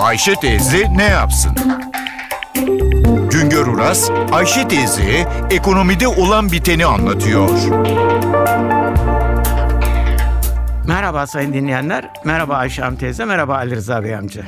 Ayşe teyze ne yapsın? Güngör Uras, Ayşe teyze ekonomide olan biteni anlatıyor. Merhaba sayın dinleyenler, merhaba Ayşe Hanım teyze, merhaba Ali Rıza Bey amca.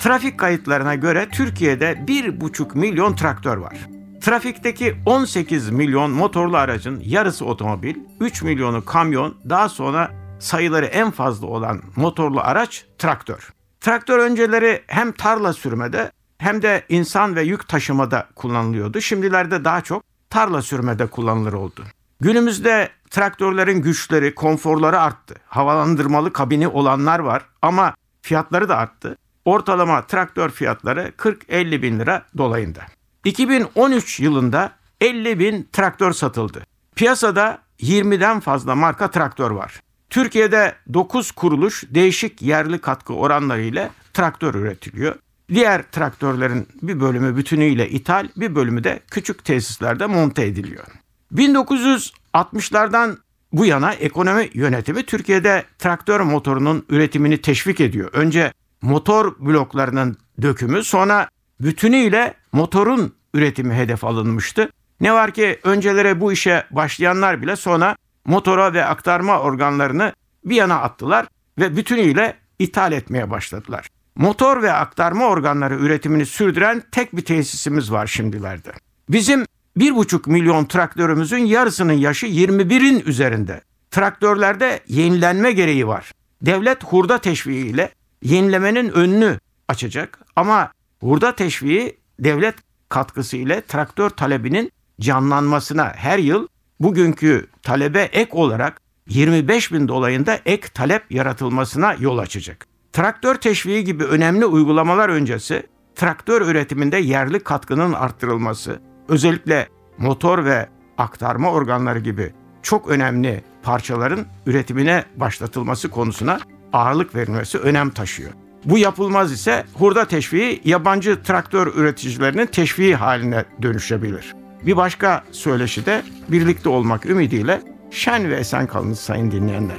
Trafik kayıtlarına göre Türkiye'de 1,5 milyon traktör var. Trafikteki 18 milyon motorlu aracın yarısı otomobil, 3 milyonu kamyon, daha sonra sayıları en fazla olan motorlu araç traktör. Traktör önceleri hem tarla sürmede hem de insan ve yük taşımada kullanılıyordu. Şimdilerde daha çok tarla sürmede kullanılır oldu. Günümüzde traktörlerin güçleri, konforları arttı. Havalandırmalı kabini olanlar var ama fiyatları da arttı. Ortalama traktör fiyatları 40-50 bin lira dolayında. 2013 yılında 50 bin traktör satıldı. Piyasada 20'den fazla marka traktör var. Türkiye'de 9 kuruluş değişik yerli katkı oranları ile traktör üretiliyor. Diğer traktörlerin bir bölümü bütünüyle ithal, bir bölümü de küçük tesislerde monte ediliyor. 1960'lardan bu yana ekonomi yönetimi Türkiye'de traktör motorunun üretimini teşvik ediyor. Önce motor bloklarının dökümü sonra bütünüyle motorun üretimi hedef alınmıştı. Ne var ki öncelere bu işe başlayanlar bile sonra motora ve aktarma organlarını bir yana attılar ve bütünüyle ithal etmeye başladılar. Motor ve aktarma organları üretimini sürdüren tek bir tesisimiz var şimdilerde. Bizim 1,5 milyon traktörümüzün yarısının yaşı 21'in üzerinde. Traktörlerde yenilenme gereği var. Devlet hurda teşviğiyle yenilemenin önünü açacak ama hurda teşviği devlet katkısı ile traktör talebinin canlanmasına her yıl bugünkü talebe ek olarak 25 bin dolayında ek talep yaratılmasına yol açacak. Traktör teşviği gibi önemli uygulamalar öncesi traktör üretiminde yerli katkının arttırılması, özellikle motor ve aktarma organları gibi çok önemli parçaların üretimine başlatılması konusuna ağırlık verilmesi önem taşıyor. Bu yapılmaz ise hurda teşviği yabancı traktör üreticilerinin teşviği haline dönüşebilir. Bir başka söyleşi de birlikte olmak ümidiyle şen ve esen kalınız sayın dinleyenler.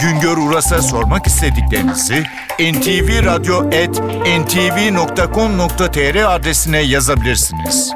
Güngör Uras'a sormak istediklerinizi ntvradio.com.tr adresine yazabilirsiniz.